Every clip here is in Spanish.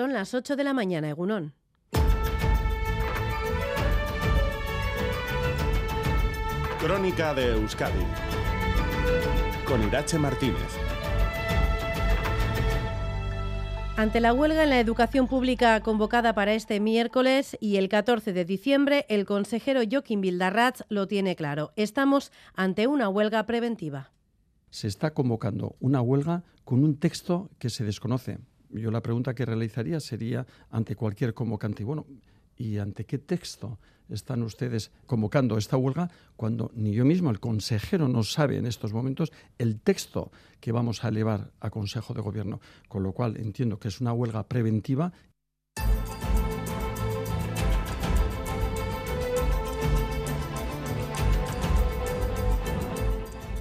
Son las 8 de la mañana, Egunón. Crónica de Euskadi con Irache Martínez. Ante la huelga en la educación pública convocada para este miércoles y el 14 de diciembre, el consejero Joaquín Bildarratz lo tiene claro. Estamos ante una huelga preventiva. Se está convocando una huelga con un texto que se desconoce. Yo la pregunta que realizaría sería ante cualquier convocante. Bueno, ¿y ante qué texto están ustedes convocando esta huelga cuando ni yo mismo, el consejero, no sabe en estos momentos el texto que vamos a elevar a Consejo de Gobierno? Con lo cual entiendo que es una huelga preventiva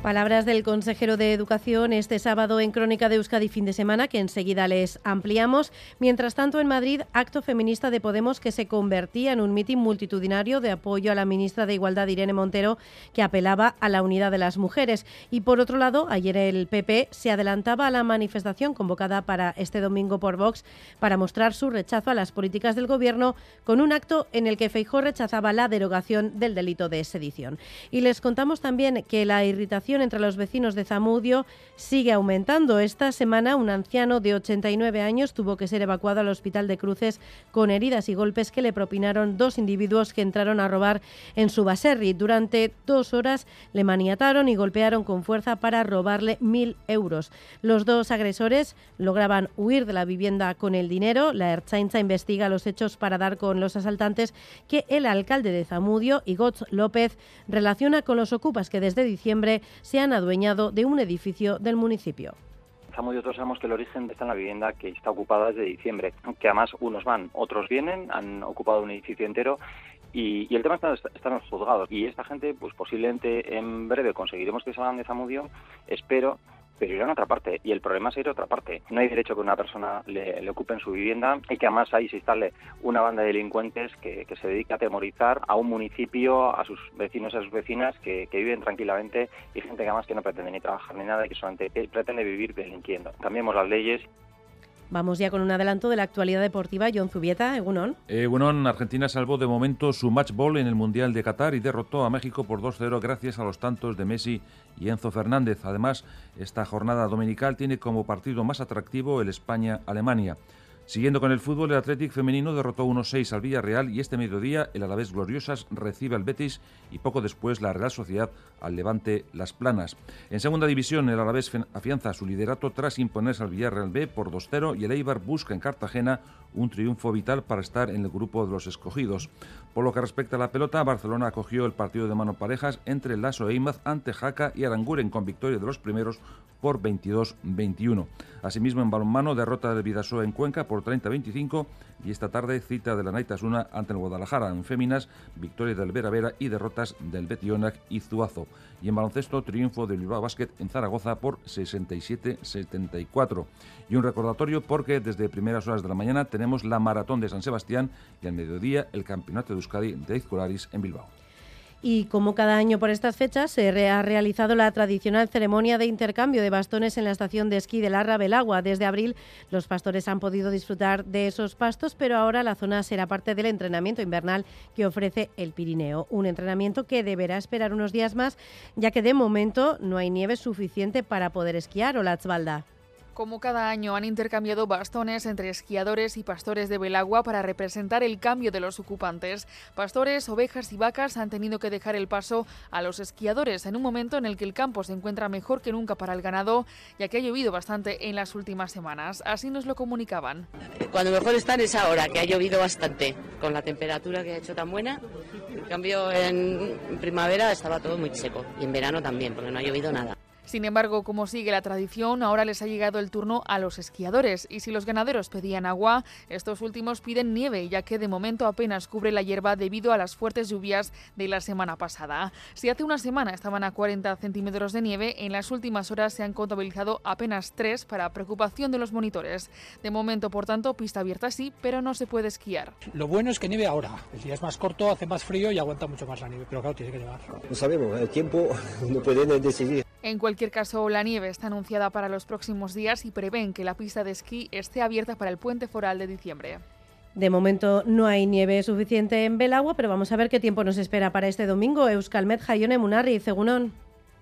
Palabras del consejero de Educación este sábado en Crónica de Euskadi fin de semana, que enseguida les ampliamos. Mientras tanto, en Madrid, acto feminista de Podemos que se convertía en un mitin multitudinario de apoyo a la ministra de Igualdad, Irene Montero, que apelaba a la unidad de las mujeres. Y por otro lado, ayer el PP se adelantaba a la manifestación convocada para este domingo por Vox para mostrar su rechazo a las políticas del Gobierno con un acto en el que Feijó rechazaba la derogación del delito de sedición. Y les contamos también que la irritación entre los vecinos de Zamudio sigue aumentando. Esta semana un anciano de 89 años tuvo que ser evacuado al hospital de Cruces con heridas y golpes que le propinaron dos individuos que entraron a robar en su baserri. Durante dos horas le maniataron y golpearon con fuerza para robarle mil euros. Los dos agresores lograban huir de la vivienda con el dinero. La Erchainza investiga los hechos para dar con los asaltantes que el alcalde de Zamudio, Igoz López, relaciona con los ocupas que desde diciembre se han adueñado de un edificio del municipio. Estamos y otros sabemos que el origen está en la vivienda que está ocupada desde diciembre, que además unos van, otros vienen, han ocupado un edificio entero y, el tema está, está, en los juzgados. Y esta gente, pues posiblemente en breve conseguiremos que salgan de Zamudio, espero, pero irán a otra parte y el problema es ir a otra parte. No hay derecho que una persona le, ocupe en su vivienda y que además ahí se instale una banda de delincuentes que, se dedica a atemorizar a un municipio, a sus vecinos y a sus vecinas que, viven tranquilamente y gente que además que no pretende ni trabajar ni nada y que solamente pretende vivir delinquiendo. Cambiemos las leyes Vamos ya con un adelanto de la actualidad deportiva. John Zubieta, Egunon. Egunon, Argentina salvó de momento su match ball en el Mundial de Qatar y derrotó a México por 2-0 gracias a los tantos de Messi y Enzo Fernández. Además, esta jornada dominical tiene como partido más atractivo el España-Alemania. Siguiendo con el fútbol, el Athletic femenino derrotó 1-6 al Villarreal y este mediodía el Alavés Gloriosas recibe al Betis y poco después la Real Sociedad al Levante Las Planas. En segunda división, el Alavés afianza su liderato tras imponerse al Villarreal B por 2-0 y el Eibar busca en Cartagena un triunfo vital para estar en el grupo de los escogidos. Por lo que respecta a la pelota, Barcelona acogió el partido de mano parejas entre Lasso e Imaz ante Jaca y Aranguren con victoria de los primeros por 22-21. Asimismo, en balonmano, derrota del Vidasoa en Cuenca por 30-25 y esta tarde cita de la Naitasuna ante el Guadalajara. En féminas, victoria del Vera Vera y derrotas del Betionac y Zuazo. Y en baloncesto, triunfo del Bilbao Basket en Zaragoza por 67-74. Y un recordatorio porque desde primeras horas de la mañana tenemos la Maratón de San Sebastián y al mediodía el Campeonato de Euskadi de Izcolaris en Bilbao. Y como cada año por estas fechas, se ha realizado la tradicional ceremonia de intercambio de bastones en la estación de esquí de Larra Belagua. Desde abril, los pastores han podido disfrutar de esos pastos, pero ahora la zona será parte del entrenamiento invernal que ofrece el Pirineo. Un entrenamiento que deberá esperar unos días más, ya que de momento no hay nieve suficiente para poder esquiar. o la Tzbalda. Como cada año han intercambiado bastones entre esquiadores y pastores de Belagua para representar el cambio de los ocupantes. Pastores, ovejas y vacas han tenido que dejar el paso a los esquiadores en un momento en el que el campo se encuentra mejor que nunca para el ganado, ya que ha llovido bastante en las últimas semanas. Así nos lo comunicaban. Cuando mejor están es ahora, que ha llovido bastante, con la temperatura que ha hecho tan buena. En cambio, en primavera estaba todo muy seco y en verano también, porque no ha llovido nada. Sin embargo, como sigue la tradición, ahora les ha llegado el turno a los esquiadores y si los ganaderos pedían agua, estos últimos piden nieve, ya que de momento apenas cubre la hierba debido a las fuertes lluvias de la semana pasada. Si hace una semana estaban a 40 centímetros de nieve, en las últimas horas se han contabilizado apenas 3 para preocupación de los monitores. De momento, por tanto, pista abierta sí, pero no se puede esquiar. Lo bueno es que nieve ahora. El día es más corto, hace más frío y aguanta mucho más la nieve, pero claro, tiene que llevar. No sabemos, el tiempo no puede decidir. En cualquier caso, la nieve está anunciada para los próximos días y prevén que la pista de esquí esté abierta para el puente foral de diciembre. De momento no hay nieve suficiente en Belagua, pero vamos a ver qué tiempo nos espera para este domingo. Euskalmet, Jaione, Munarri, Cegunón.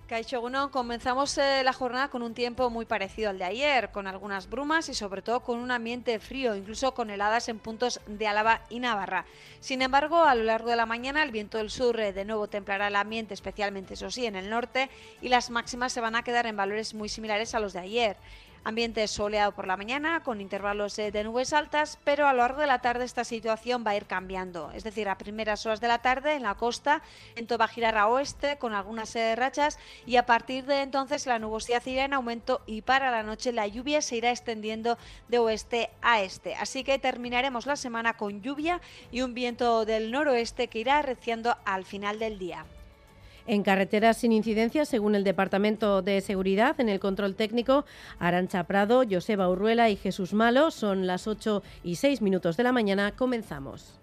Caixoguno, comenzamos eh, la jornada con un tiempo muy parecido al de ayer, con algunas brumas y sobre todo con un ambiente frío, incluso con heladas en puntos de Álava y Navarra. Sin embargo, a lo largo de la mañana el viento del sur eh, de nuevo templará el ambiente, especialmente eso sí, en el norte, y las máximas se van a quedar en valores muy similares a los de ayer. Ambiente soleado por la mañana, con intervalos eh, de nubes altas, pero a lo largo de la tarde esta situación va a ir cambiando. Es decir, a primeras horas de la tarde en la costa, viento va a girar a oeste con algunas eh, rachas y a partir de entonces la nubosidad irá en aumento y para la noche la lluvia se irá extendiendo de oeste a este. Así que terminaremos la semana con lluvia y un viento del noroeste que irá arreciando al final del día. En carreteras sin incidencias, según el Departamento de Seguridad, en el control técnico, Arancha Prado, Joseba Urruela y Jesús Malo. Son las 8 y 6 minutos de la mañana. Comenzamos.